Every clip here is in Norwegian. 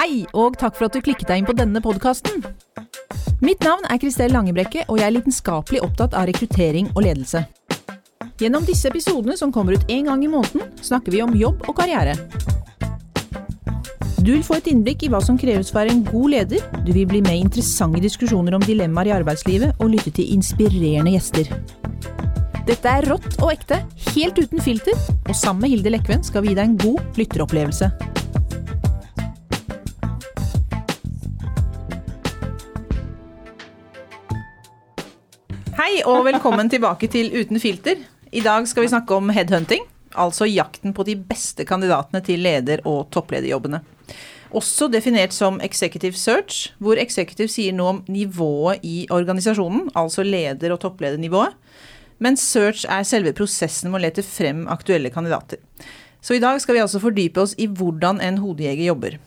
Hei, og takk for at du klikket deg inn på denne podkasten. Mitt navn er Kristel Langebrekke, og jeg er lidenskapelig opptatt av rekruttering og ledelse. Gjennom disse episodene, som kommer ut én gang i måneden, snakker vi om jobb og karriere. Du vil få et innblikk i hva som kreves for å være en god leder, du vil bli med i interessante diskusjoner om dilemmaer i arbeidslivet, og lytte til inspirerende gjester. Dette er rått og ekte, helt uten filter, og sammen med Hilde Lekven skal vi gi deg en god lytteropplevelse. Hei og velkommen tilbake til Uten filter. I dag skal vi snakke om headhunting, altså jakten på de beste kandidatene til leder- og topplederjobbene. Også definert som executive search, hvor executive sier noe om nivået i organisasjonen, altså leder- og toppledernivået, mens search er selve prosessen med å lete frem aktuelle kandidater. Så i dag skal vi altså fordype oss i hvordan en hodejeger jobber.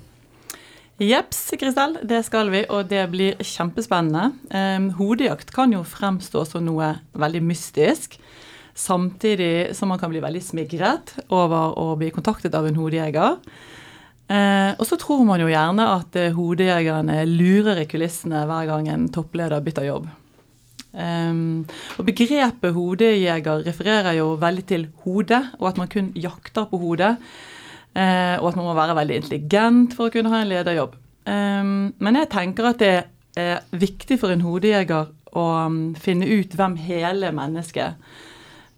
Jeps, Kristel, det skal vi, og det blir kjempespennende. Um, hodejakt kan jo fremstå som noe veldig mystisk, samtidig som man kan bli veldig smigret over å bli kontaktet av en hodejeger. Uh, og så tror man jo gjerne at uh, hodejegerne lurer i kulissene hver gang en toppleder bytter jobb. Um, og Begrepet hodejeger refererer jo veldig til hodet, og at man kun jakter på hodet. Eh, og at man må være veldig intelligent for å kunne ha en lederjobb. Eh, men jeg tenker at det er viktig for en hodejeger å um, finne ut hvem hele mennesket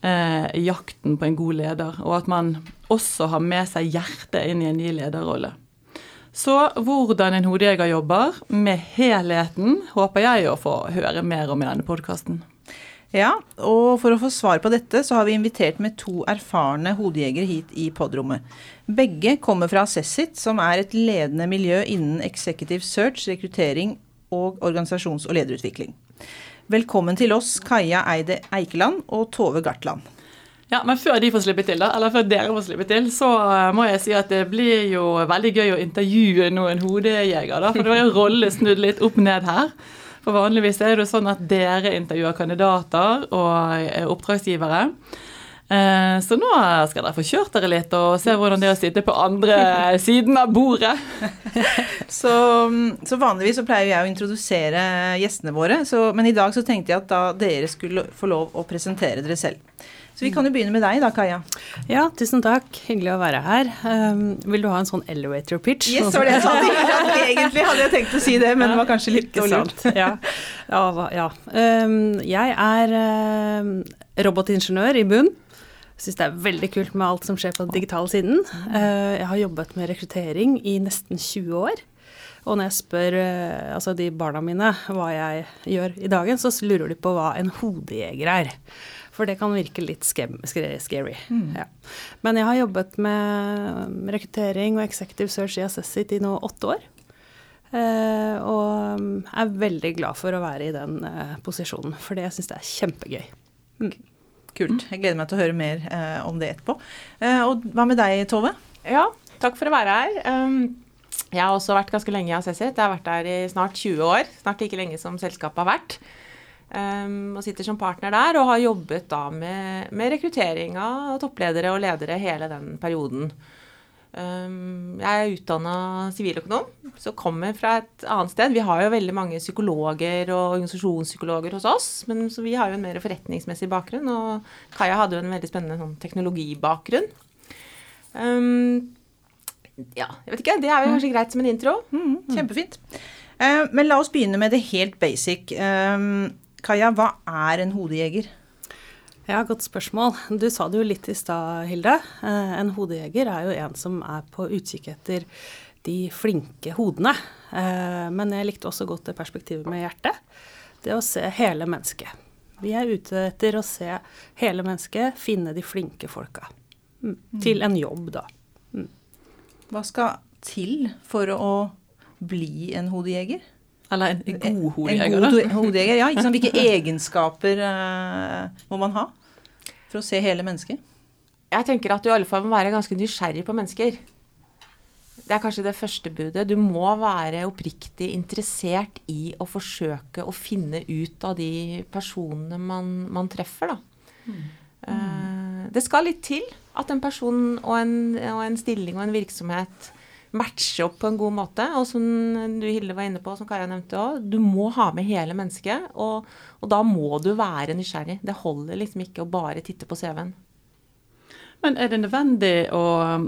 er i jakten på en god leder, og at man også har med seg hjertet inn i en ny lederrolle. Så hvordan en hodejeger jobber med helheten, håper jeg å få høre mer om i denne podkasten. Ja, og for å få svar på dette, så har vi invitert med to erfarne hodejegere hit i podrommet. Begge kommer fra Assessit, som er et ledende miljø innen executive search, rekruttering og organisasjons- og lederutvikling. Velkommen til oss, Kaja Eide Eikeland og Tove Gartland. Ja, Men før de får slippe til, da, eller før dere får slippe til, så uh, må jeg si at det blir jo veldig gøy å intervjue noen hodejegere. da, For det var jo rolle snudd litt opp ned her. For vanligvis er det sånn at dere intervjuer kandidater og oppdragsgivere. Eh, så nå skal dere få kjørt dere litt og se hvordan det er å sitte på andre siden av bordet. Så, så vanligvis så pleier jeg å introdusere gjestene våre, så, men i dag så tenkte jeg at da dere skulle få lov å presentere dere selv. Så vi kan jo begynne med deg da, Kaja. Ja, tusen takk. Hyggelig å være her. Um, vil du ha en sånn elevator pitch? Yes, var det jeg sa. Egentlig hadde jeg tenkt å si det, men det var kanskje litt dårlig. Ja. ja, ja. Um, jeg er um, robotingeniør i bunn. Syns det er veldig kult med alt som skjer på den digitale siden. Uh, jeg har jobbet med rekruttering i nesten 20 år. Og når jeg spør uh, altså de barna mine hva jeg gjør i dagen, så lurer de på hva en hodejeger er. For det kan virke litt scary. Mm. Ja. Men jeg har jobbet med rekruttering og executive search i Assessit i nå åtte år. Uh, og er veldig glad for å være i den uh, posisjonen, for det syns jeg er kjempegøy. Mm. Kult. Jeg gleder meg til å høre mer uh, om det etterpå. og hva med deg, Tove? Ja, takk for å være her. Um, jeg har også vært ganske lenge i Assessit. Jeg har vært der i snart 20 år. Snart like lenge som selskapet har vært. Um, og sitter som partner der og har jobbet da med, med rekruttering av toppledere og ledere hele den perioden. Um, jeg er utdanna siviløkonom, så kommer fra et annet sted. Vi har jo veldig mange psykologer og organisasjonspsykologer hos oss, men så vi har jo en mer forretningsmessig bakgrunn. Og Kaja hadde jo en veldig spennende sånn, teknologibakgrunn. Um, ja, jeg vet ikke. Det er jo kanskje greit som en intro. Mm, kjempefint. Uh, men la oss begynne med det helt basic. Um, Kaja, hva er en hodejeger? Ja, godt spørsmål. Du sa det jo litt i stad, Hilde. Eh, en hodejeger er jo en som er på utkikk etter de flinke hodene. Eh, men jeg likte også godt det perspektivet med hjertet. Det å se hele mennesket. Vi er ute etter å se hele mennesket, finne de flinke folka. Mm. mm. Til en jobb, da. Mm. Hva skal til for å bli en hodejeger? Eller en, god hodejeger. En god hodejeger, ja. Liksom, hvilke egenskaper uh, må man ha for å se hele mennesket? Jeg tenker at du i alle fall må være ganske nysgjerrig på mennesker. Det er kanskje det første budet. Du må være oppriktig interessert i å forsøke å finne ut av de personene man, man treffer, da. Mm. Uh, det skal litt til at en person og en, og en stilling og en virksomhet matche opp på en god måte. Og som du Hilde var inne på, som Kaja nevnte òg, du må ha med hele mennesket. Og, og, da må du være nysgjerrig. Det holder liksom ikke å bare titte på CV-en. Men er det nødvendig å,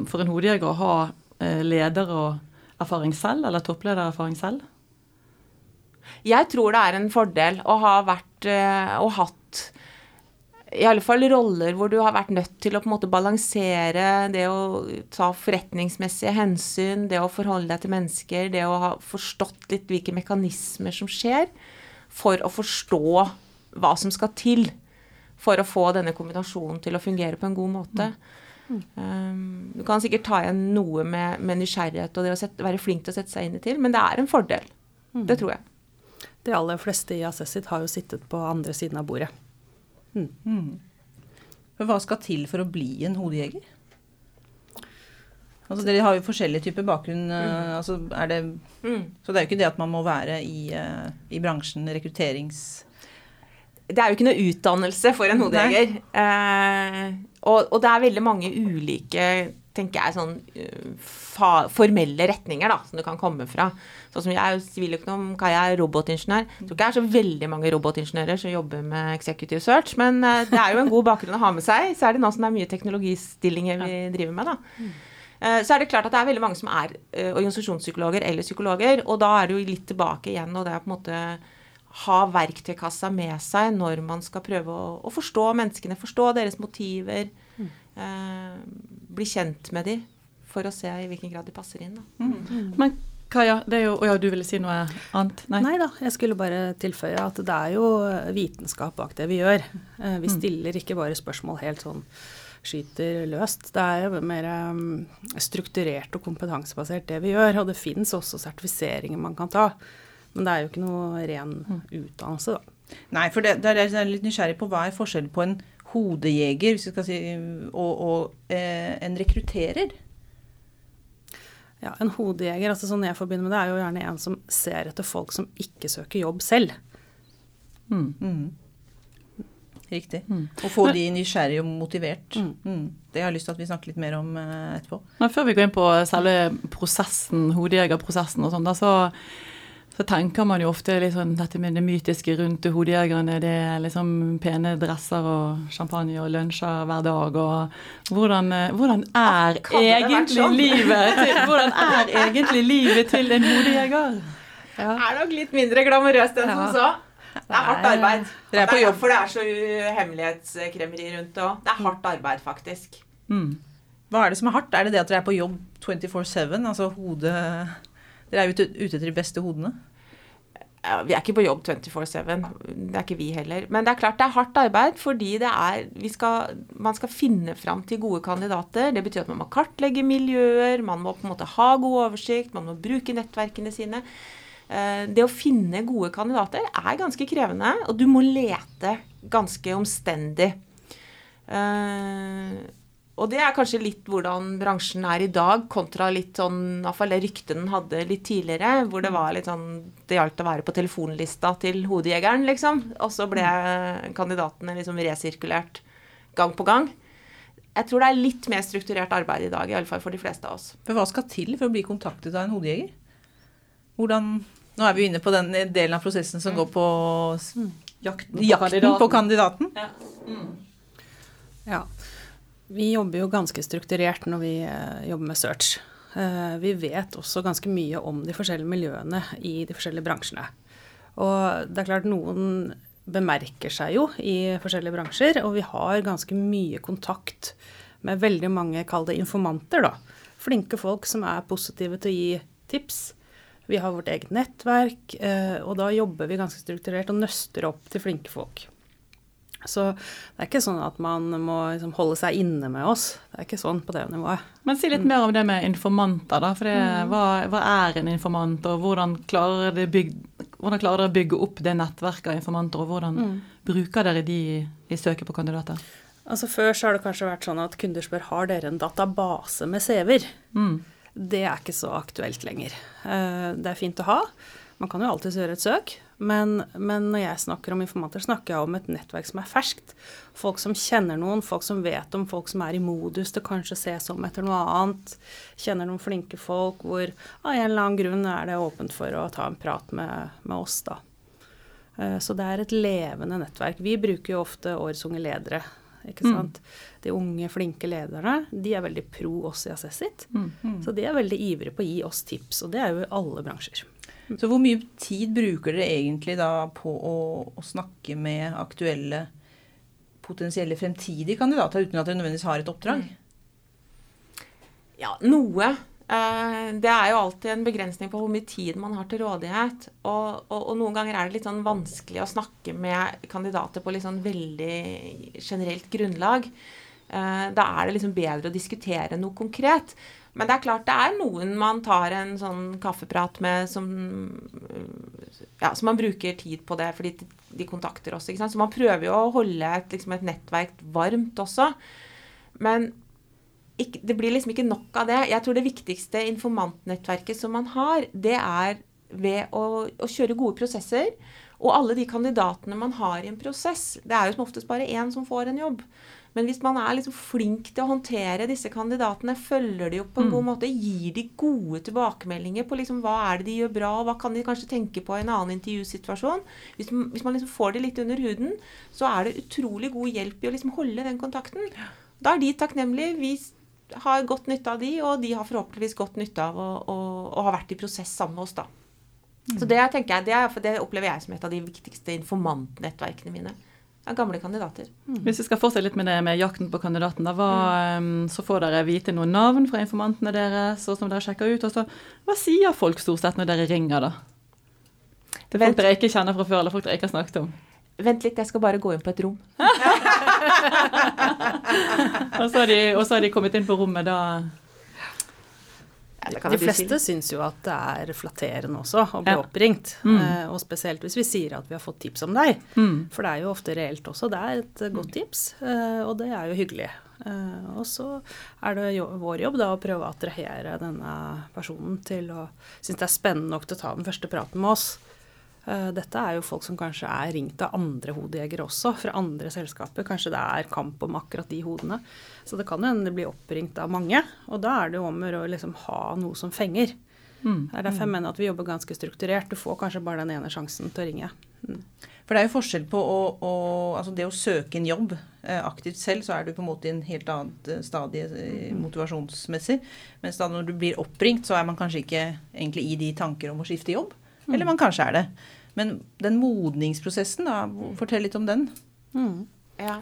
for en hodejeger å ha eh, leder og erfaring selv, eller toppledererfaring selv? Jeg tror det er en fordel å ha vært eh, og hatt i alle fall roller hvor du har vært nødt til å på en måte balansere det å ta forretningsmessige hensyn, det å forholde deg til mennesker, det å ha forstått litt hvilke mekanismer som skjer, for å forstå hva som skal til for å få denne kombinasjonen til å fungere på en god måte. Mm. Um, du kan sikkert ta igjen noe med, med nysgjerrighet og det å sette, være flink til å sette seg inn i til, men det er en fordel. Mm. Det tror jeg. De aller fleste i Assessit har jo sittet på andre siden av bordet. Mm. Hva skal til for å bli en hodejeger? Altså, dere har jo forskjellige typer bakgrunn. Eh, mm. Altså, det, mm. Så det er jo ikke det at man må være i, uh, i bransjen rekrutterings... Det er jo ikke noe utdannelse for en hodejeger. Eh, og, og, det er veldig mange ulike tenker jeg, sånn fa, formelle retninger da, som du kan komme fra. Sånn som jeg er siviløkonom, Kaja er robotingeniør. Jeg tror ikke det er så veldig mange robotingeniører som jobber med executive search, men uh, det er jo en god bakgrunn å ha med seg. Så er det nå som det er mye teknologistillinger vi driver med, da. Uh, så er det klart at det er veldig mange som er organisasjonspsykologer eller psykologer, og da er det jo litt tilbake igjen, og det er på en måte ha verktøykassa med seg når man skal prøve å, å forstå menneskene, forstå deres motiver. Eh, bli kjent med dem for å se i hvilken grad de passer inn. Mm. Mm. Men Kaja, det er jo, ja, du ville si noe annet? Nei. Nei da, jeg skulle bare tilføye at det er jo vitenskap bak det vi gjør. Eh, vi mm. stiller ikke bare spørsmål helt sånn skyter løst. Det er jo mer um, strukturert og kompetansebasert det vi gjør. Og det fins også sertifiseringer man kan ta. Men det er jo ikke noe ren mm. utdannelse, da. Nei, for det, det er jeg litt nysgjerrig på. Hva er forskjellen på en hodejeger hvis vi skal si, og, og eh, en rekrutterer? Ja, En hodejeger, altså sånn jeg forbinder med det, er jo gjerne en som ser etter folk som ikke søker jobb selv. Mm. Mm. Riktig. Mm. Og få de nysgjerrige og motivert. Mm. mm. Det har jeg lyst til at vi snakker litt mer om uh, etterpå. Men før vi går inn på selve prosessen, hodejegerprosessen og sånn, da så så tenker man jo ofte liksom dette med det mytiske rundt hodejegerne. Det er liksom pene dresser og champagne og lunsjer hver dag. Og hvordan, eh, hvordan er egentlig sånn? livet til, hvordan er egentlig livet til en hodejeger? Ja. Er nok litt mindre glamorøst enn ja. som så. Det er hardt arbeid. Det er, derfor det er så hemmelighetskremmeri rundt det òg. Det er hardt arbeid, faktisk. Mm. Hva er det som er hardt? Er det det at dere er på jobb 24-7? Altså hodet dere er ute, ute etter de beste hodene? Vi er ikke på jobb 24-7. Det er ikke vi heller. Men det er klart det er hardt arbeid, fordi er skal, Man skal finne fram til gode kandidater. Det betyr at man må kartlegge miljøer, man må på en måte ha god oversikt, man må bruke nettverkene sine. Eh, det å finne gode kandidater er ganske krevende, og du må lete ganske omstendig. Og det er kanskje litt hvordan bransjen er i dag, kontra litt sånn Iallfall det ryktet den hadde litt tidligere, hvor det var litt sånn Det gjaldt å være på telefonlista til hodejegeren, liksom. Og så ble kandidatene liksom resirkulert gang på gang. Jeg tror det er litt mer strukturert arbeid i dag, i alle fall for de fleste av oss. Men hva skal til for å bli kontaktet av en hodejeger? Hvordan Nå er vi inne på den delen av prosessen som mm. går på jakten på kandidaten. På kandidaten. Ja. Mm. ja. Vi jobber jo ganske strukturert når vi eh, jobber med search. Eh, vi vet også ganske mye om de forskjellige miljøene i de forskjellige bransjene. Og det er klart noen bemerker seg jo i forskjellige bransjer, og vi har ganske mye kontakt med veldig mange, kall det informanter, da. Flinke folk som er positive til å gi tips. Vi har vårt eget nettverk, eh, og da jobber vi ganske strukturert og nøster opp til flinke folk. Så det er ikke sånn at man må liksom holde seg inne med oss. Det er ikke sånn på det nivået. Men si litt mm. mer om det med informanter, da. For det, mm. hva, hva, er en informant, og hvordan klarer, dere bygge, hvordan klarer dere å bygge opp det nettverket av informanter, og hvordan mm. bruker dere de i søket på kandidater? Altså Før så har det kanskje vært sånn at kunder spør har dere en database med CV-er. Mm. Det er ikke så aktuelt lenger. Eh, det er fint å ha. Man kan jo alltids gjøre et søk, Men, men, når jeg snakker om informanter, snakker jeg om et nettverk som er ferskt. Folk som kjenner noen, folk som vet om folk som er i modus til kanskje ses om etter noe annet. Kjenner noen flinke folk hvor av en eller annen grunn er det åpent for å ta en prat med, med oss, da. Eh, så det er et levende nettverk. Vi bruker jo ofte årets unge ledere. ikke mm. sant? Mm. De unge, flinke lederne de er veldig pro oss i Assessit. Mm. Mm. Så de er veldig ivrige på å gi oss tips, og det er jo i alle bransjer. Så hvor mye tid bruker dere egentlig da på å, å snakke med aktuelle potensielle fremtidige kandidater uten at dere nødvendigvis har et oppdrag? Ja, noe. Eh, det er jo alltid en begrensning på hvor mye tid man har til rådighet. Og, og, og noen ganger er det litt sånn vanskelig å snakke med kandidater på litt sånn veldig generelt grunnlag. Eh, da er det liksom bedre å diskutere noe konkret. Men det er klart det er noen man tar en sånn kaffeprat med som Ja, som man bruker tid på det fordi de kontakter oss. ikke sant? Så man prøver jo å holde et, liksom et nettverk varmt også. Men ikke, det blir liksom ikke nok av det. Jeg tror det viktigste informantnettverket som man har, det er ved å, å kjøre gode prosesser. Og alle de kandidatene man har i en prosess. Det er jo som oftest bare én som får en jobb. Men hvis man er liksom flink til å håndtere disse kandidatene, følger de opp på en mm. god måte, gir de gode tilbakemeldinger på liksom hva er det de gjør bra, og hva kan de kanskje tenke på i en annen intervjusituasjon Hvis, hvis man liksom får det litt under huden, så er det utrolig god hjelp i å liksom holde den kontakten. Da er de takknemlige. Vi har godt nytte av de, og de har forhåpentligvis godt nytte av å, å, å ha vært i prosess sammen med oss, da. Så det, jeg, det, er, det opplever jeg som et av de viktigste informantnettverkene mine av gamle kandidater. Mm. Hvis vi skal fortsette litt med det med jakten på kandidaten, da, hva, mm. um, så får dere vite noen navn fra informantene deres, så som dere sjekker ut. og så, Hva sier folk stort sett når dere ringer, da? Til folk dere ikke kjenner fra før, eller folk dere ikke har snakket om? Vent litt, jeg skal bare gå inn på et rom. og, så har de, og så har de kommet inn på rommet da de fleste syns jo at det er flatterende også å bli ja. oppringt. Mm. Uh, og spesielt hvis vi sier at vi har fått tips om deg. Mm. For det er jo ofte reelt også. Det er et godt tips, uh, og det er jo hyggelig. Uh, og så er det jo, vår jobb da å prøve å attrahere denne personen til å synes det er spennende nok til å ta den første praten med oss. Eh, dette er jo folk som kanskje er ringt av andre hodejegere også, fra andre selskaper. Kanskje det er kamp om akkurat de hodene. Så det kan hende det blir oppringt av mange. Og da er det jo om å liksom ha noe som fenger. Mm. Det er derfor jeg mener at vi jobber ganske strukturert. Du får kanskje bare den ene sjansen til å ringe. Mm. For det er jo forskjell på å, å, altså det å søke en jobb eh, aktivt selv, så er du på en måte i en helt annet eh, stadie mm. motivasjonsmessig. Mens da når du blir oppringt, så er man kanskje ikke egentlig i de tanker om å skifte jobb. Mm. Eller man kanskje er det. Men den modningsprosessen, da, fortell litt om den. Mm. Ja.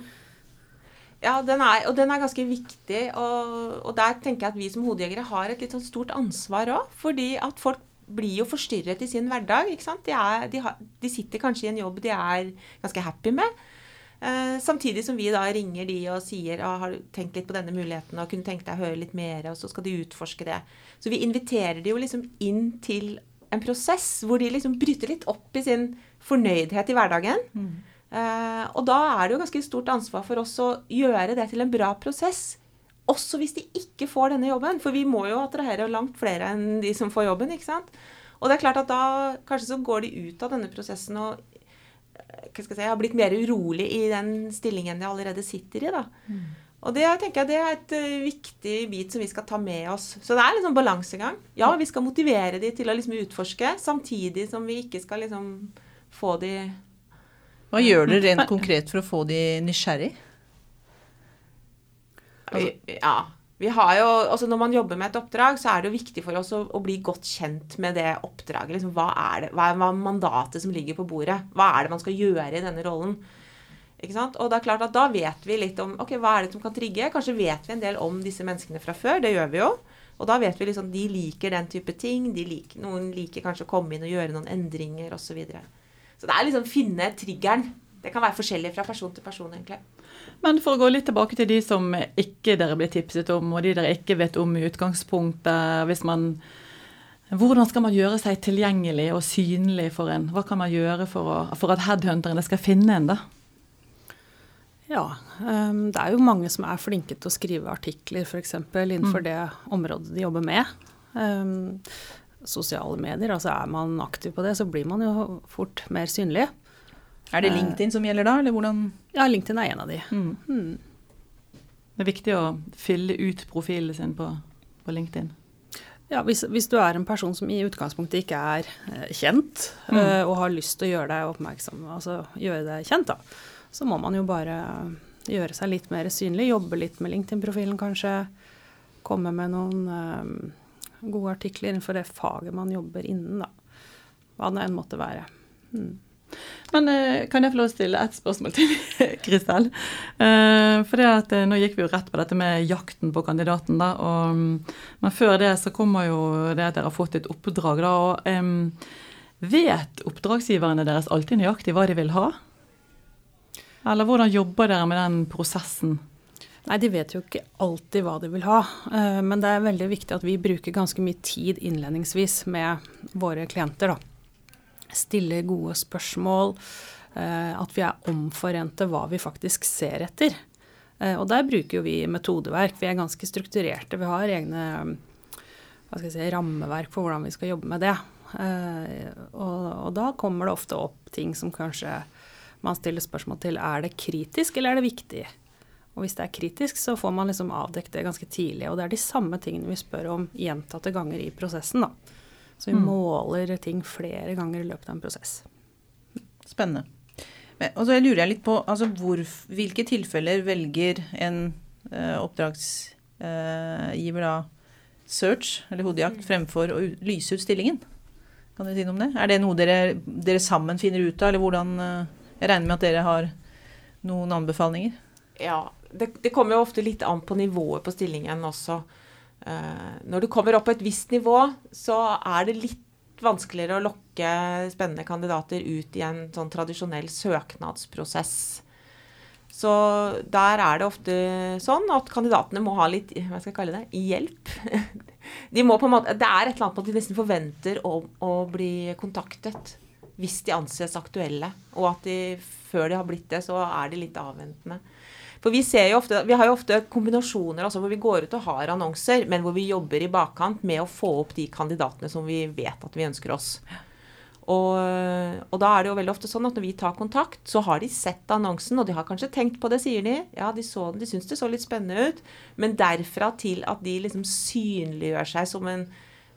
Ja, den er, og den er ganske viktig. Og, og, der tenker jeg at vi som hodejegere har et litt sånn stort ansvar òg. Fordi at folk blir jo forstyrret i sin hverdag. ikke sant? De, er, de, har, de sitter kanskje i en jobb de er ganske happy med. Eh, samtidig som vi da ringer de og sier ah, har du tenkt litt på denne muligheten og kunne tenkt deg å høre litt mer, og så skal de utforske det. Så vi inviterer de jo liksom inn til en prosess hvor de liksom bryter litt opp i sin fornøydhet i hverdagen. Mm. Uh, og da er det jo ganske stort ansvar for oss å gjøre det til en bra prosess. Også hvis de ikke får denne jobben. For vi må jo attrahere langt flere enn de som får jobben. ikke sant? Og det er klart at da kanskje så går de ut av denne prosessen og eh, hva skal jeg si, har blitt mer urolig i den stillingen de allerede sitter i. da. Mm. Og det tenker jeg det er et uh, viktig bit som vi skal ta med oss. Så det er liksom balansegang. Ja, vi skal motivere de til å liksom utforske, samtidig som vi ikke skal liksom få de Hva gjør dere rent konkret for å få de nysgjerrig? Altså, ja. Vi har jo, altså Når man jobber med et oppdrag, så er det jo viktig for oss å, å bli godt kjent med det oppdraget. Liksom, hva, er det, hva er mandatet som ligger på bordet? Hva er det man skal gjøre i denne rollen? Og det er klart at da vet vi litt om ok, hva er det som kan trigge. Kanskje vet vi en del om disse menneskene fra før. Det gjør vi jo. Og da vet vi liksom de liker den type ting. Liker, noen liker kanskje å komme inn og gjøre noen endringer osv. Så, videre. så det er liksom finne triggeren. Det kan være forskjellig fra person til person, egentlig. Men for å gå litt tilbake til de som ikke dere ble tipset om, og de dere ikke vet om i utgangspunktet. hvis man hvordan skal man gjøre seg tilgjengelig og synlig for en? Hva kan man gjøre for, å, for at headhunterne skal finne en, da? Ja, um, det er jo mange som er flinke til å skrive artikler f.eks. innenfor mm. det området de jobber med. Um, sosiale medier. Altså er man aktiv på det, så blir man jo fort mer synlig. Er det LinkedIn som gjelder da, eller hvordan Ja, LinkedIn er en av de. Mm. Mm. Det er viktig å fylle ut profilen sin på, på LinkedIn. Ja, hvis, hvis, du er en person som i utgangspunktet ikke er eh, kjent, Mm. eh, og har lyst til å gjøre deg oppmerksom, altså gjøre deg kjent, da, så må man jo bare gjøre seg litt mer synlig. Jobbe litt med LinkedIn-profilen, kanskje. Komme med noen eh, gode artikler innenfor det faget man jobber innen, da. Hva det enn måtte være. Mm. Men eh, kan jeg få lov til å stille ett spørsmål til, Kristel? Eh, for det at, nå gikk vi jo rett på dette med jakten på kandidaten, da. Og, mm, men før det så kommer jo det at dere har fått et oppdrag, da. Og em, vet oppdragsgiverne deres alltid nøyaktig hva de vil ha? Eller hvordan jobber dere med den prosessen? Nei, de vet jo ikke alltid hva de vil ha. eh, Men det er veldig viktig at vi bruker ganske mye tid innledningsvis med våre klienter. da. Stiller gode spørsmål. eh, At vi er omforente hva vi faktisk ser etter. Eh, Og der bruker jo vi metodeverk. Vi er ganske strukturerte. Vi har egne si, rammeverk for hvordan vi skal jobbe med det. Og, og da kommer det ofte opp ting som kanskje man stiller spørsmål til. Er det kritisk, eller er det viktig? Og hvis det er kritisk, så får man liksom avdekket det ganske tidlig. Og det er de samme tingene vi spør om gjentatte ganger i prosessen, da. Så vi Mm. måler ting flere ganger i løpet av en prosess. Spennende. Men, og så lurer jeg litt på altså, hvor, hvilke tilfeller velger en eh, oppdragsgiver da search, eller hodejakt, fremfor å lyse ut stillingen? Kan dere si noe om det? Er det noe dere, dere sammen finner ut av, eller hvordan eh, Jeg regner med at dere har noen anbefalinger? Ja, det, det kommer jo ofte litt an på nivået på stillingen også. Uh, når du kommer opp på et visst nivå, så er det litt vanskeligere å lokke spennende kandidater ut i en sånn tradisjonell søknadsprosess. Så der er det ofte sånn at kandidatene må ha litt hva skal jeg kalle det, hjelp. De må på en måte, det er et eller annet på at de nesten forventer å, å bli kontaktet hvis de anses aktuelle. Og at de, før de har blitt det, så er de litt avventende. For vi, ser jo ofte, vi har jo ofte kombinasjoner altså hvor vi går ut og har annonser, men hvor vi jobber i bakkant med å få opp de kandidatene som vi vet at vi ønsker oss. Og, og da er det jo veldig ofte sånn at når vi tar kontakt, så har de sett annonsen, og de har kanskje tenkt på det, sier de. Ja, de, så, de syns det så litt spennende ut. Men derfra til at de liksom synliggjør seg som en,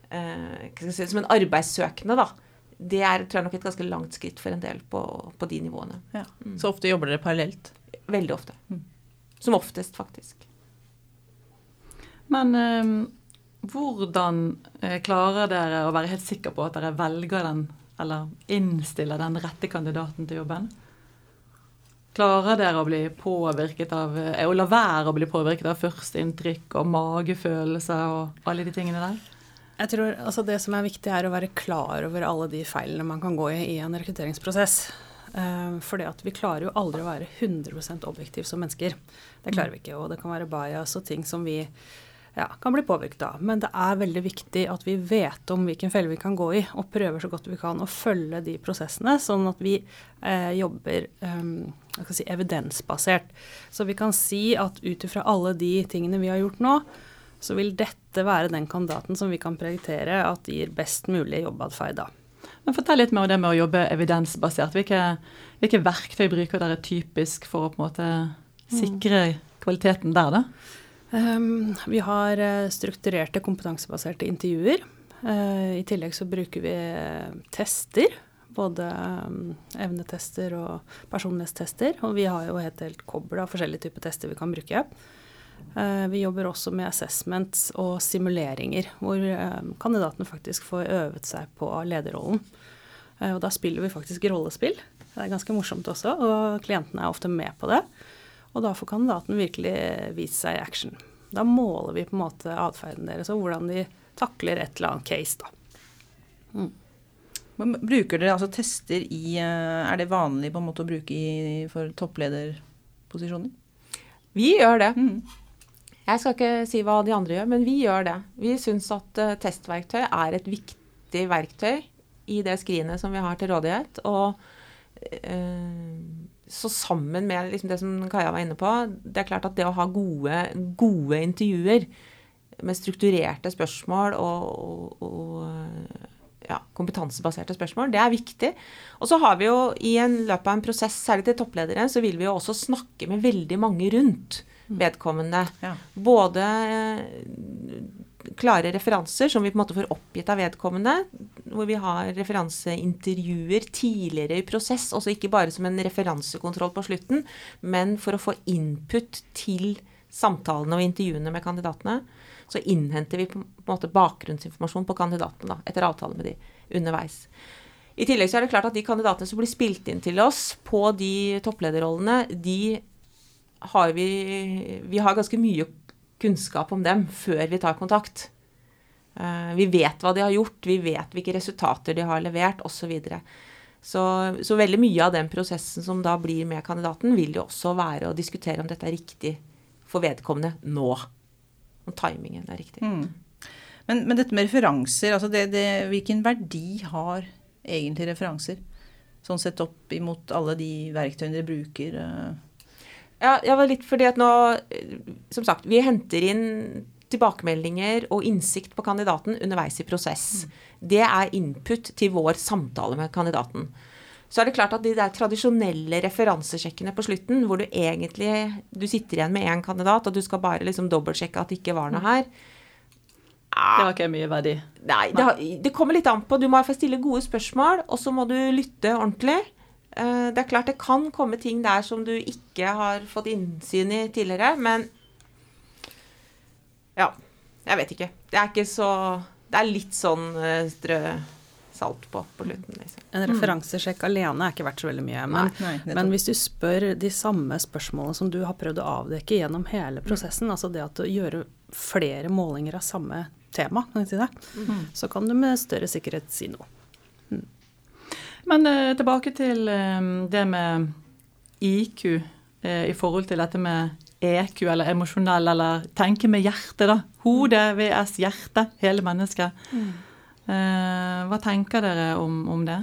eh, si, som en arbeidssøkende, da. Det er tror jeg nok et ganske langt skritt for en del på, på de nivåene. Ja. Så ofte jobber dere parallelt? Veldig ofte. Mm. Som oftest, faktisk. Men eh, hvordan klarer dere å være helt sikre på at dere velger den, eller innstiller den rette kandidaten til jobben? Klarer dere å bli påvirket av eh, Å la være å bli påvirket av førsteinntrykk og magefølelse og alle de tingene der? Jeg tror altså Det som er viktig, er å være klar over alle de feilene man kan gå i i en rekrutteringsprosess. Fordi at vi klarer jo aldri å være 100% objektiv som mennesker. Det klarer vi ikke. Og det kan være bias og ting som vi ja, kan bli påvirket av. Men det er veldig viktig at vi vet om hvilken felle vi kan gå i, og prøver så godt vi kan å følge de prosessene, sånn at vi eh, jobber eh, si, evidensbasert. Så vi kan si at ut ifra alle de tingene vi har gjort nå, så vil dette være den kandidaten som vi kan prioritere at gir best mulig jobbatferd da. Men Fortell litt mer om det med å jobbe evidensbasert. Hvilke, hvilke verktøy bruker dere typisk for å på en måte sikre kvaliteten der, da? Um, vi har eh, strukturerte kompetansebaserte intervjuer. Uh, I tillegg så bruker vi eh, tester. Både um, evnetester og personlighetstester. Og vi har jo helt, helt kobbel av forskjellige typer tester vi kan bruke. Eh, vi jobber også med assessments og simuleringer, hvor eh, kandidatene faktisk får øvet seg på lederrollen. Eh, og da spiller vi faktisk rollespill. Det er ganske morsomt også, og klientene er ofte med på det. Og da får kandidaten virkelig vist seg i action. Da måler vi på en måte atferden deres og hvordan de takler et eller annet case. da. Men Bruker dere altså tester i Er det vanlig på en måte å bruke i, for topplederposisjoner? Vi gjør det. Mm. Jeg skal ikke si hva de andre gjør, men vi gjør det. Vi syns at eh, testverktøy er et viktig verktøy i det skrinet som vi har til rådighet. Og eh, så sammen med liksom det som Kaja var inne på, det er klart at det å ha gode, gode intervjuer med strukturerte spørsmål og, og, og ja, kompetansebaserte spørsmål. Det er viktig. Og så har vi jo i en løpet av en prosess, særlig til toppledere, så vil vi jo også snakke med veldig mange rundt vedkommende. Ja. Både eh, klare referanser som vi på en måte får oppgitt av vedkommende, hvor vi har referanseintervjuer tidligere i prosess, også ikke bare som en referansekontroll på slutten, men for å få input til samtalene og intervjuene med kandidatene. Så innhenter vi på en måte bakgrunnsinformasjon på kandidatene da, etter avtale med de underveis. I tillegg så er det klart at de kandidatene som blir spilt inn til oss på de topplederrollene, de har vi Vi har ganske mye kunnskap om dem før vi tar kontakt. Eh, vi vet hva de har gjort, vi vet hvilke resultater de har levert, osv. Så, videre. så Så veldig mye av den prosessen som da blir med kandidaten, vil jo også være å diskutere om dette er riktig for vedkommende nå. Om timingen er riktig. Mm. Men, men, dette med referanser, altså det, det, hvilken verdi har egentlig referanser? Sånn sett opp imot alle de verktøyene dere bruker? Uh. Ja, jeg var litt fordi at nå Som sagt, vi henter inn tilbakemeldinger og innsikt på kandidaten underveis i prosess. Mm. Det er input til vår samtale med kandidaten. Så er det klart at de der tradisjonelle referansesjekkene på slutten, hvor du egentlig du sitter igjen med én kandidat, og du skal bare liksom dobbeltsjekke at det ikke var noe her Det var ikke mye verdi? Nei, det, det kommer litt an på. Du må stille gode spørsmål, og så må du lytte ordentlig. Eh, det er klart det kan komme ting der som du ikke har fått innsyn i tidligere, men ja. Jeg vet ikke. Det er ikke så Det er litt sånn eh, strø salt på på slutten. Liksom. En referansesjekk alene er ikke verdt så veldig mye. Men, nei, nei, men, hvis du spør de samme spørsmålene som du har prøvd å avdekke gjennom hele prosessen, mm. altså det at du gjør flere målinger av samme tema, kan si det, mm. så kan du med større sikkerhet si noe. Mm. Men uh, tilbake til um, det med IQ uh, i forhold til dette med EQ, eller emosjonell, eller tenke med hjertet, da. Hodet vs hjerte, hele mennesket. Mm. Eh, hva tenker dere om, om, det?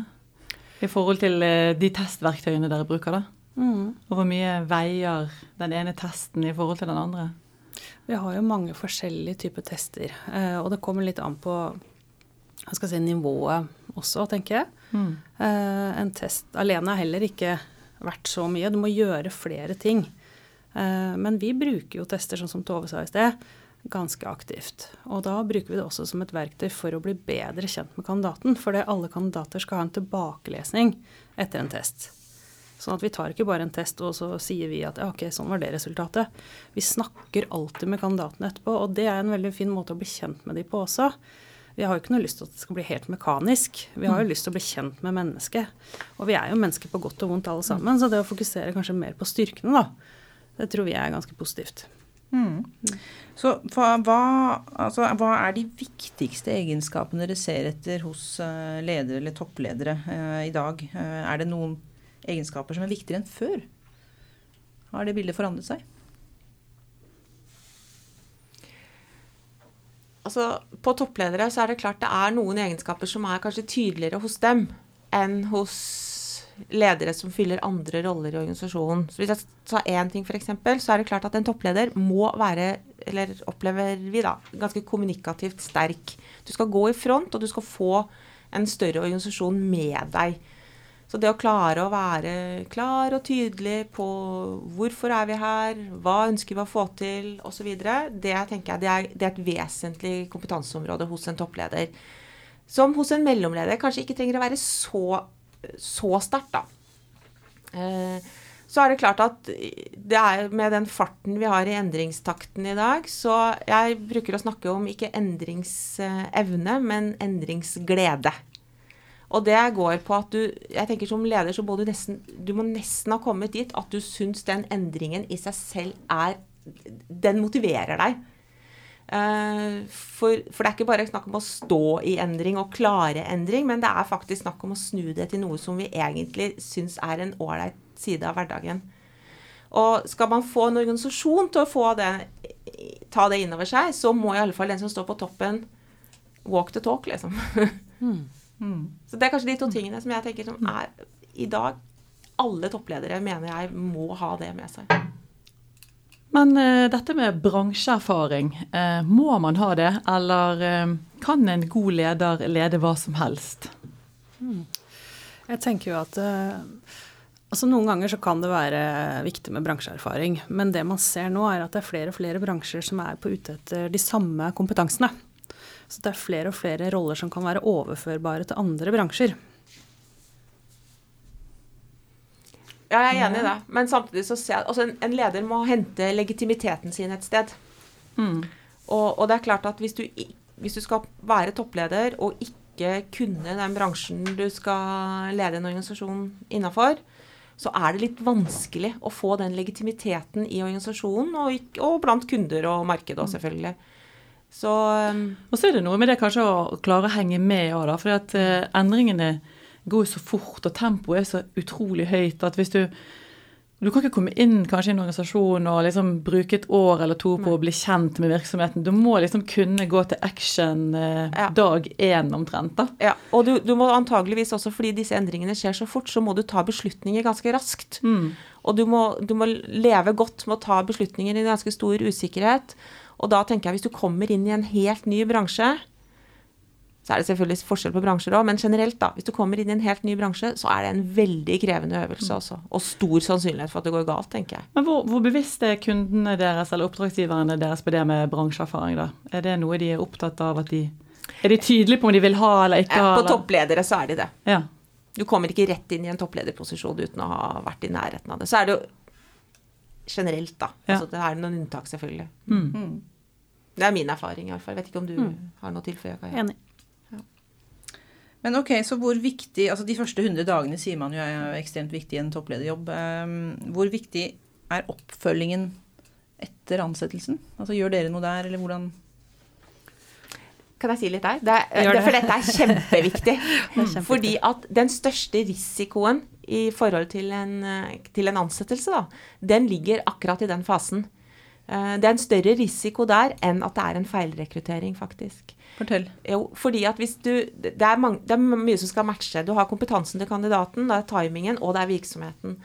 I forhold til eh, de testverktøyene dere bruker, da? Mm. Og hvor mye veier den ene testen i forhold til den andre? Vi har jo mange forskjellige typer tester, eh, og det kommer litt an på hva skal jeg si, nivået også, tenker jeg. Mm. En test alene er heller ikke verdt så mye. Du må gjøre flere ting. Men vi bruker jo tester sånn som Tove sa i sted ganske aktivt. Og da bruker vi det også som et verktøy for å bli bedre kjent med kandidaten. For alle kandidater skal ha en tilbakelesning etter en test. Sånn at vi tar ikke bare en test og så sier vi at ja, ok, sånn var det resultatet. Vi snakker alltid med kandidatene etterpå, og det er en veldig fin måte å bli kjent med de på også. Vi har jo ikke noe lyst til at det skal bli helt mekanisk. Vi har jo mm. lyst til å bli kjent med mennesket. Og vi er jo mennesker på godt og vondt alle sammen, så det å fokusere kanskje mer på styrkene, da, det tror vi er ganske positivt. Mm. Så hva, altså, hva, er de viktigste egenskapene dere ser etter hos uh, ledere eller toppledere eh, i dag? Uh, er det noen egenskaper som er viktigere enn før? Har det bildet forandret seg? Altså, på toppledere så er det klart det er noen egenskaper som er kanskje tydeligere hos dem enn hos ledere som fyller andre roller i organisasjonen. Så Hvis jeg tar én ting, f.eks., så er det klart at en toppleder må være, eller opplever vi da, ganske kommunikativt sterk. Du skal gå i front, og du skal få en større organisasjon med deg. Så det å klare å være klar og tydelig på hvorfor er vi her, hva ønsker vi å få til, osv., det tenker jeg det er, det er et vesentlig kompetanseområde hos en toppleder. Som hos en mellomleder kanskje ikke trenger å være så så sterkt, da. Eh, så er det klart at det er med den farten vi har i endringstakten i dag, så jeg bruker å snakke om ikke endringsevne, men endringsglede. Og det går på at du jeg tenker som leder så må du nesten du må nesten ha kommet dit at du syns den endringen i seg selv er Den motiverer deg. Eh, for, for, det er ikke bare snakk om å stå i endring og klare endring, men det er faktisk snakk om å snu det til noe som vi egentlig syns er en ålreit side av hverdagen. Og skal man få en organisasjon til å det, ta det innover seg, så må i alle fall den som står på toppen, walk the talk, liksom. Mm. Mm. Så det er kanskje de to tingene som jeg tenker som er i dag Alle toppledere mener jeg må ha det med seg. Men uh, dette med bransjeerfaring, uh, må man ha det? Eller uh, kan en god leder lede hva som helst? Jeg tenker jo at altså Noen ganger så kan det være viktig med bransjeerfaring, men det man ser nå, er at det er flere og flere bransjer som er på ute etter de samme kompetansene. Så det er flere og flere roller som kan være overførbare til andre bransjer. Ja, jeg er enig i det. Men samtidig så ser jeg altså en, en leder må hente legitimiteten sin et sted. Mm. Og, og det er klart at hvis du, hvis du skal være toppleder og ikke kunne den bransjen du skal lede en organisasjon innafor, så er det litt vanskelig å få den legitimiteten i organisasjonen, og, og blant kunder og markedet òg, selvfølgelig. Så um, Og så er det noe med det kanskje å klare å henge med òg, da. For at uh, endringene går så fort, og tempoet er så utrolig høyt at hvis du Du kan ikke komme inn kanskje i en organisasjon og liksom bruke et år eller to på å bli kjent med virksomheten. Du må liksom kunne gå til action eh, Ja. dag én omtrent, da. ja, og du, du må antageligvis også, fordi disse endringene skjer så fort, så må du ta beslutninger ganske raskt. Mm. Og du må, du må leve godt med å ta beslutninger i en ganske stor usikkerhet. Og da tenker jeg hvis du kommer inn i en helt ny bransje, så er det selvfølgelig forskjell på bransjer òg, men generelt, da. Hvis du kommer inn i en helt ny bransje, så er det en veldig krevende øvelse også. Og stor sannsynlighet for at det går galt, tenker jeg. Men hvor, hvor bevisst er kundene deres eller oppdragsgiverne deres på det med bransjeerfaring, da? Er det noe de er opptatt av at de Er de tydelige på om de vil ha eller ikke ha? På eller? toppledere så er de det. Ja. Du kommer ikke rett inn i en topplederposisjon uten å ha vært i nærheten av det. Så er det jo generelt, da. Ja. Altså, det er noen unntak, selvfølgelig. Mm. Mm. Det er min erfaring, iallfall. Vet ikke om du Mm. har noe å tilføye? Kaja? Enig. Men ok, så hvor viktig Altså de første 100 dagene sier man jo er ekstremt viktig i en topplederjobb. Um, Hvor viktig er oppfølgingen etter ansettelsen? Altså gjør dere noe der, eller hvordan Kan jeg si litt der? Det er, det, det. for dette er kjempeviktig. kjempeviktig. Fordi at den største risikoen i forhold til en, eh, til en ansettelse, da, den ligger akkurat i den fasen. Eh, Det er en større risiko der enn at det er en feilrekruttering, faktisk. Fortell. Jo, fordi at hvis du det er, mange, det er mye som skal matche. Du har kompetansen til kandidaten, det er timingen, og det er virksomheten.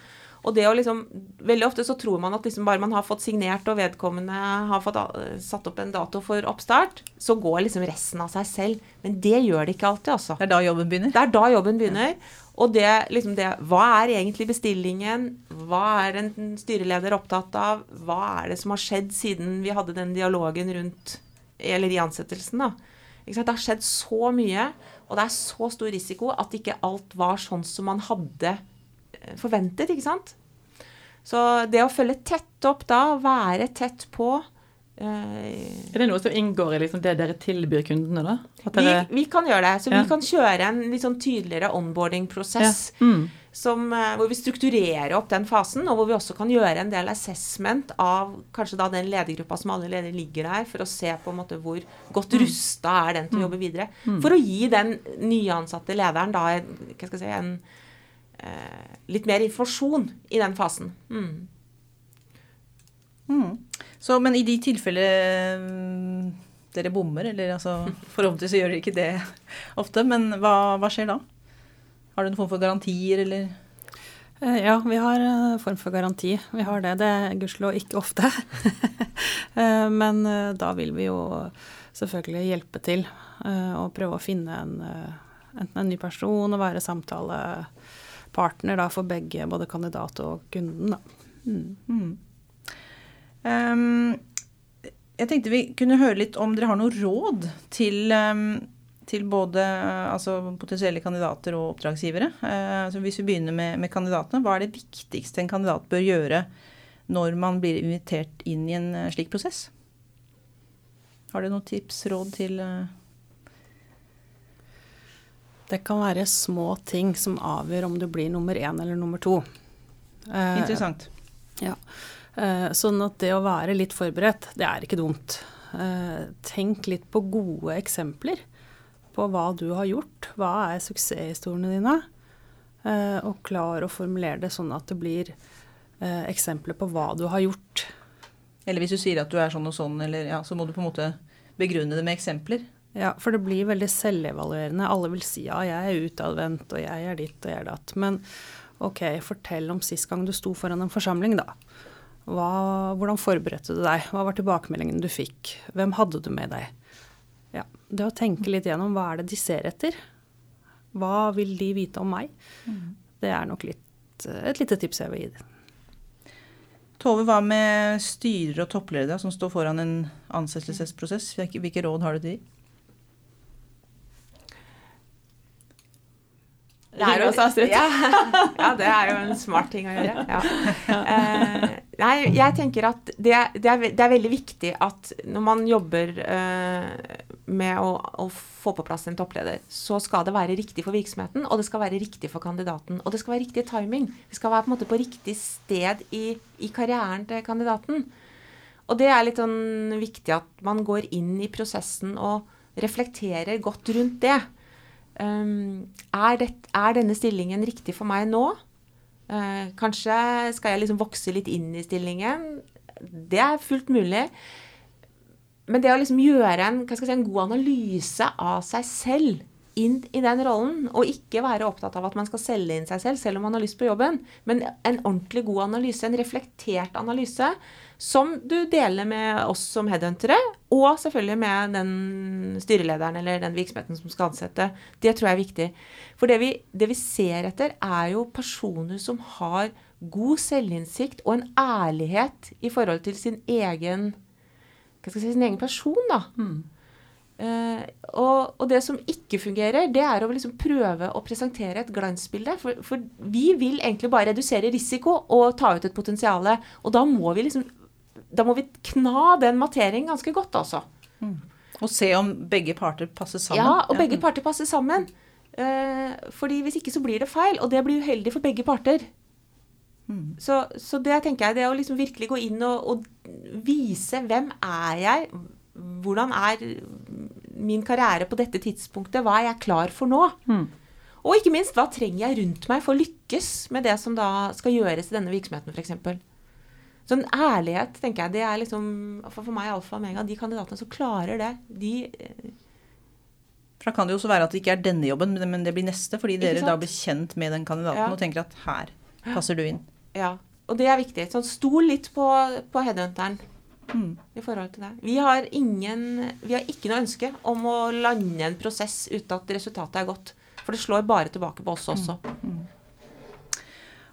Og det å liksom, Veldig ofte så tror man at liksom bare man har fått signert og vedkommende har fått eh, satt opp en dato for oppstart, så går liksom resten av seg selv. Men det gjør det ikke alltid, altså. Det er da jobben begynner? Det er da jobben begynner. Og det, liksom det Hva er egentlig bestillingen? Hva er en styreleder opptatt av? Hva er det som har skjedd siden vi hadde den dialogen rundt Eller i ansettelsen, da. Det har skjedd så mye, og det er så stor risiko at ikke alt var sånn som man hadde eh, forventet, ikke sant? Så det å følge tett opp da, være tett på Er det noe som inngår i liksom det dere tilbyr kundene, da? At vi, dere, vi kan gjøre det. Så Ja. vi kan kjøre en litt sånn tydeligere onboarding-prosess. ja. mm. som, eh, hvor vi strukturerer opp den fasen, og hvor vi også kan gjøre en del assessment av kanskje da den ledergruppa som alle ledere ligger der, for å se på en måte hvor godt rusta er den til å jobbe videre. For å gi den nyansatte lederen da hva skal jeg si, en eh, litt mer informasjon i den fasen. Mm. Mm. Så, men i de tilfeller mm, dere bommer, eller altså Forhåpentligvis gjør dere ikke det ofte, men hva, hva skjer da? Har du noen form for garantier, eller Eh, Ja, vi har en form for garanti. Vi har det. Det er gudskjelov ikke ofte. Eh, Men eh, da vil vi jo selvfølgelig hjelpe til eh, og prøve å finne en, eh, enten en ny person og være samtalepartner da, for begge, både kandidat og kunden. Da. Mm. Ehm, Jeg tenkte vi kunne høre litt om dere har noe råd til, ehm, til både altså, potensielle kandidater og oppdragsgivere. Eh, så hvis vi begynner med, med kandidatene, hva er det viktigste en kandidat bør gjøre når man blir invitert inn i en eh, slik prosess? Har du noen tips, råd til eh, Det kan være små ting som avgjør om du blir nummer én eller nummer to. Eh, Interessant. Ja. Eh, Sånn at det å være litt forberedt, det er ikke dumt. Eh, Tenk litt på gode eksempler på hva du har gjort. Hva er suksesshistoriene dine? Eh, Og klar å formulere det sånn at det blir eksempler på hva du har gjort. Eller hvis du sier at du er sånn og sånn, eller, ja, så må du på en måte begrunne det med eksempler. Ja, for det blir veldig selvevaluerende. Alle vil si ja, jeg er utadvendt, og jeg er ditt og jeg er datt. Men ok, fortell om sist gang du sto foran en forsamling, da. Hva, hvordan forberedte du deg? Hva var tilbakemeldingen du fikk? Hvem hadde du med deg? Ja, det å tenke litt gjennom hva er det de ser etter? Hva vil de vite om meg? Det er nok litt, et lite tips jeg vil gi. Tove, hva med styrer og toppledere som står foran en ansettelsesprosess? Hvilke, råd har du til dem? Det er jo, ja, ja, det er jo en smart ting å gjøre. Ja. Eh, nei, jeg tenker at det, det, er, det, er, veldig viktig at når man jobber eh, med å, å, få på plass en toppleder, så skal det være riktig for virksomheten, og det skal være riktig for kandidaten. Og det skal være riktig timing. Det skal være på, en måte på riktig sted i, i karrieren til kandidaten. Og det er litt sånn viktig at man går inn i prosessen og reflekterer godt rundt det. Um, er, det, er, denne stillingen riktig for meg nå? Uh, kanskje skal jeg liksom vokse litt inn i stillingen. Det er fullt mulig. Men det å liksom gjøre en, si, en god analyse av seg selv inn i den rollen, og ikke være opptatt av at man skal selge inn seg selv, selv om man har lyst på jobben, men en ordentlig god analyse, en reflektert analyse, som du deler med oss som headhuntere, og selvfølgelig med den styrelederen eller den virksomheten som skal ansette. Det tror jeg er viktig. For det vi, det vi ser etter, er jo personer som har god selvinnsikt og en ærlighet i forhold til sin egen, si, sin egen person. da. Mm. Uh, og, og, det som ikke fungerer, det er å liksom prøve å presentere et glansbilde. For, for, vi vil egentlig bare redusere risiko og ta ut et potensial. Og da må vi liksom da må vi kna den materien ganske godt, altså. Mm. Og se om begge parter passer sammen. Ja, og begge parter passer sammen. Uh, fordi hvis ikke så blir det feil, og det blir uheldig for begge parter. Mm. Så, så, det tenker jeg, det å liksom virkelig gå inn og, og vise hvem er jeg, hvordan er min karriere på dette tidspunktet? Hva er jeg klar for nå? Mm. Og ikke minst, hva trenger jeg rundt meg for å lykkes med det som da skal gjøres i denne virksomheten, f.eks. Så en ærlighet, tenker jeg, det er liksom For, for meg alfa og omega. De kandidatene som klarer det, de eh, for da kan det jo også være at det ikke er denne jobben, men det blir neste. Fordi dere da blir kjent med den kandidaten ja. og tenker at her passer du inn. Ja, og det er viktig. Sånn, Stol litt på, på headhunteren mm. i forhold til det. Vi har, ingen, vi har ikke noe ønske om å lande en prosess uten at resultatet er godt. For det slår bare tilbake på oss også. Mm. Mm.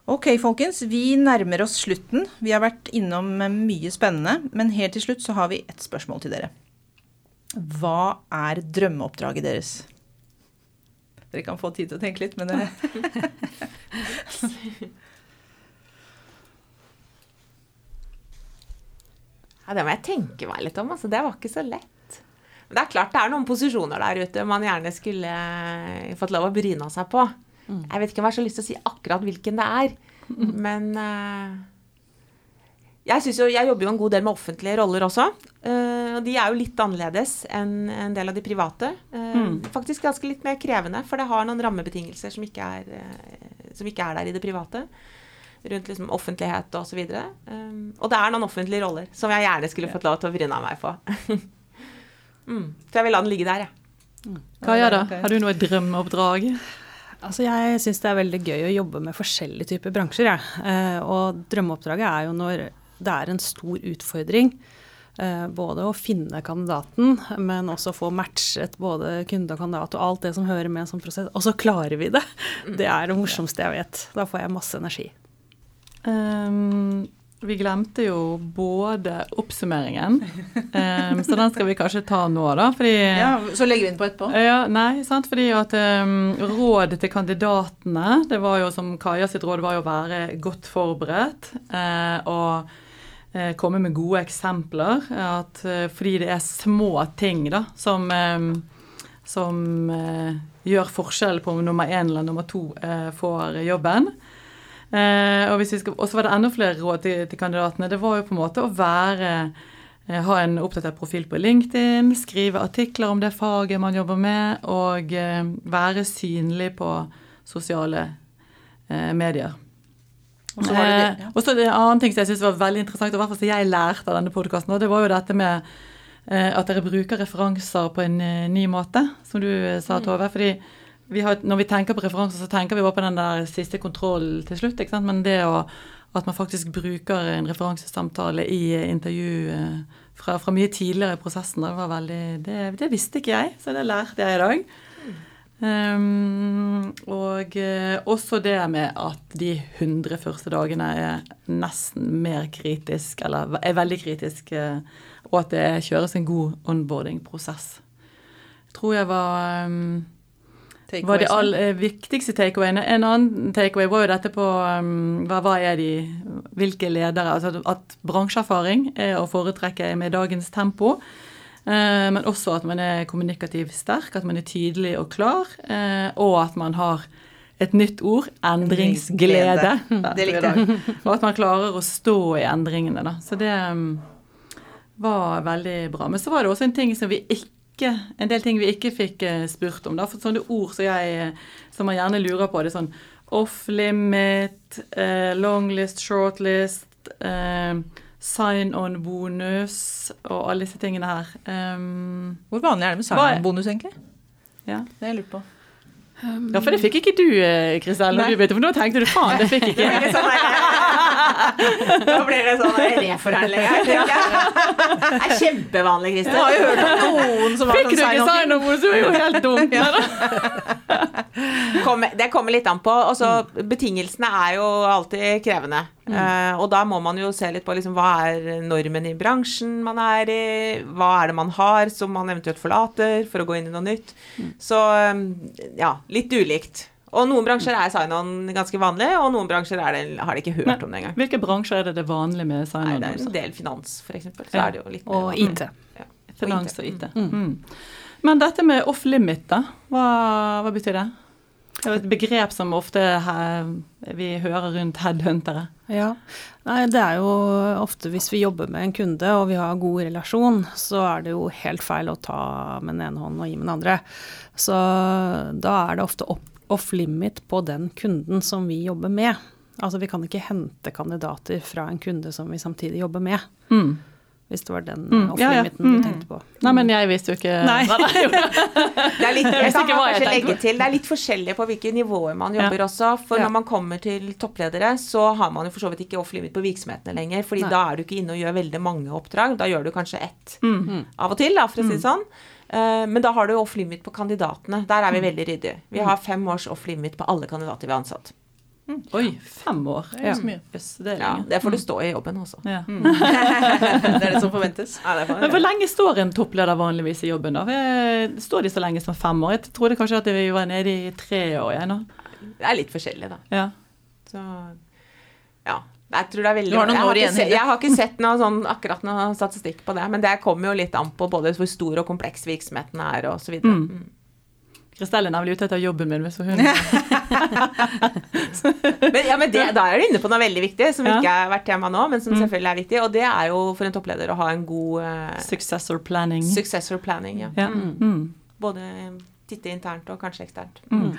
Ok, folkens. Vi nærmer oss slutten. Vi har vært innom mye spennende. Men helt til slutt så har vi ett spørsmål til dere. Hva er drømmeoppdraget deres? Dere kan få tid til å tenke litt, men det Ja, det må jeg tenke meg litt om. Altså, det var ikke så lett. Men det er klart det er noen posisjoner der ute man gjerne skulle eh, fått lov å bryne seg på. Mm. Jeg vet ikke om jeg har så lyst til å si akkurat hvilken det er. Mm. Men uh, jeg, jo, jeg jobber jo en god del med offentlige roller også. Uh, og de er jo litt annerledes enn en del av de private. Uh, mm. Faktisk ganske litt mer krevende, for det har noen rammebetingelser som ikke er, som ikke er der i det private rundt liksom offentlighet og osv. Um, og det er noen offentlige roller som jeg gjerne skulle fått lov til å bryne meg på. mm, så jeg vil la den ligge der, jeg. Ja. Kaja, da? Har du noe drømmeoppdrag? Altså, jeg syns det er veldig gøy å jobbe med forskjellige typer bransjer. Ja. Uh, og drømmeoppdraget er jo når det er en stor utfordring. Uh, både å finne kandidaten, men også få matchet både kunde og kandidat og alt det som hører med som prosess. Og så klarer vi det! Mm. Det er det morsomste jeg vet. Da får jeg masse energi. Um, vi glemte jo både oppsummeringen, um, så den skal vi kanskje ta nå, da. Fordi, ja, Så legger vi den på etterpå? Ja, nei, sant. Fordi at um, rådet til kandidatene, det var jo som Kaja sitt råd var jo å være godt forberedt. Uh, og uh, komme med gode eksempler. At, uh, fordi det er små ting da, som, um, som gjør forskjell på om nummer én eller nummer to får jobben. Eh, og så var det enda flere råd til, til, kandidatene. Det var jo på en måte å være eh, ha en oppdatert profil på LinkedIn, skrive artikler om det faget man jobber med, og eh, være synlig på sosiale eh, medier. Og så var det, ja. og så En annen ting som jeg synes var veldig interessant, og hvert fall som jeg lærte av denne podkasten, det var jo dette med eh, at dere bruker referanser på en ny måte, som du sa, mm. Tove. fordi vi har, når vi tenker på referanser, så tenker vi bare på den der siste kontrollen til slutt. ikke sant? Men det å, at man faktisk bruker en referansesamtale i intervju eh, fra, fra mye tidligere i prosessen. Det, var veldig, det, det visste ikke jeg, så det lærte jeg i dag. Um, og uh, også det med at de 100 første dagene er nesten mer kritisk, eller er veldig kritisk, og at det kjøres en god onboarding-prosess. Tror jeg var um, var de all, eh, viktigste takeawayene. En annen takeaway var jo dette på um, hva, hva, er de, hvilke ledere altså At bransjeerfaring er å foretrekke med dagens tempo. Eh, men også at man er kommunikativt sterk, at man er tydelig og klar, eh, og at man har et nytt ord endringsglede. Det likte jeg. og at man klarer å stå i endringene. Da. Så det um, var veldig bra. Men så var det også en ting som vi ikke en del ting vi ikke fikk eh, spurt om. Da. For sånne ord som, jeg, som man gjerne lurer på, det er sånn off limit, eh, long list, short list. Eh, sign-on-bonus og alle disse tingene her. Um, Hvor vanlig er det med sign-on-bonus, egentlig? Ja. Det har jeg lurt på. Um, ja, for det fikk ikke du, Kristel, når du begynte, for nå tenkte du faen, det fikk ikke jeg. Nå blir det sånn reforhandling her. Det er kjempevanlig, Kristel. Jeg har jo hørt om noen som har sånn sign-on-bonus, du er jo helt dum. Kommer- det kommer litt an på. Altså, betingelsene er jo alltid krevende. Eh, og da må man jo se litt på liksom, hva er normen i bransjen man er i, hva er det man har som man eventuelt forlater for å gå inn i noe nytt. Så um, ja, litt ulikt. Og noen bransjer er sign-on ganske vanlig, og noen bransjer er det, har de ikke hørt om det engang. Hvilke bransjer er det det er vanlig med Nei, det er en del finans, for eksempel. Så Ja. er det jo litt Og. IT. Ja. Finans og IT. Mm. Men dette med off limit, da, hva, hva betyr det? Det er jo et begrep som ofte vi hører rundt headhuntere. Ja. Nei, det er jo ofte hvis vi jobber med en kunde og vi har god relasjon, så er det jo helt feil å ta med den ene hånden og gi med den andre. Så da er det ofte off limit på den kunden som vi jobber med. Altså vi kan ikke hente kandidater fra en kunde som vi samtidig jobber med. Mm. Hvis det var den Mm, ja, ja. Mm. du tenkte på. Nei, men jeg visste jo ikke Nei. Det er litt, jeg kan hva kanskje legge til, det er litt forskjellig på hvilke nivåer man Ja. jobber også. For Ja. når man kommer til toppledere, så har man jo for så vidt ikke off-limit på virksomhetene lenger. fordi Nei. da er du ikke inne og gjør veldig mange oppdrag. Da gjør du kanskje ett Mm. av og til, da, for å si det sånn. Eh, Men da har du off-limit på kandidatene. Der er vi veldig ryddige. Vi har fem års off-limit på alle kandidater vi har ansatt. Oi, fem år. Det er så mye. Yes, det er Ja. Det får du stå i jobben også. Ja. Det er det som forventes. Ja, det Men hvor lenge står en toppleder vanligvis i jobben? da? Står de så lenge som fem år? Jeg trodde kanskje at vi var nede i tre år igjen. nå. Det er litt forskjellig, da. Ja. Så ja. Jeg tror det er veldig Du har noen år ikke igjen. Jeg har ikke sett noe sånn, akkurat noe statistikk på det, men det kommer jo litt an på både hvor stor og kompleks virksomheten er og så videre. Mm. Mm. Kristel er nemlig ute etter jobben min. Hvis hun... Men, ja, men det, da er du inne på noe veldig viktig, som Ja. ikke har vært tema nå, men som Mm. selvfølgelig er viktig. Og det er jo for en toppleder å ha en god uh, Successor planning. successor planning. Ja. ja. Mm. Både titte internt og kanskje eksternt. Mm.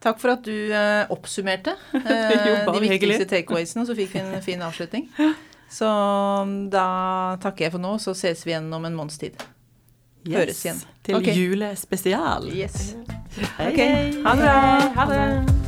Takk for at du uh, oppsummerte uh, Jo, de viktigste takeawaysene, og så fikk vi en fin avslutning. Så da takker jeg for nå, så ses vi igjen om en måneds tid. Høres igjen. Til okay. julespesial. Yes. Hei, okay. hei. ha det bra. Ha det.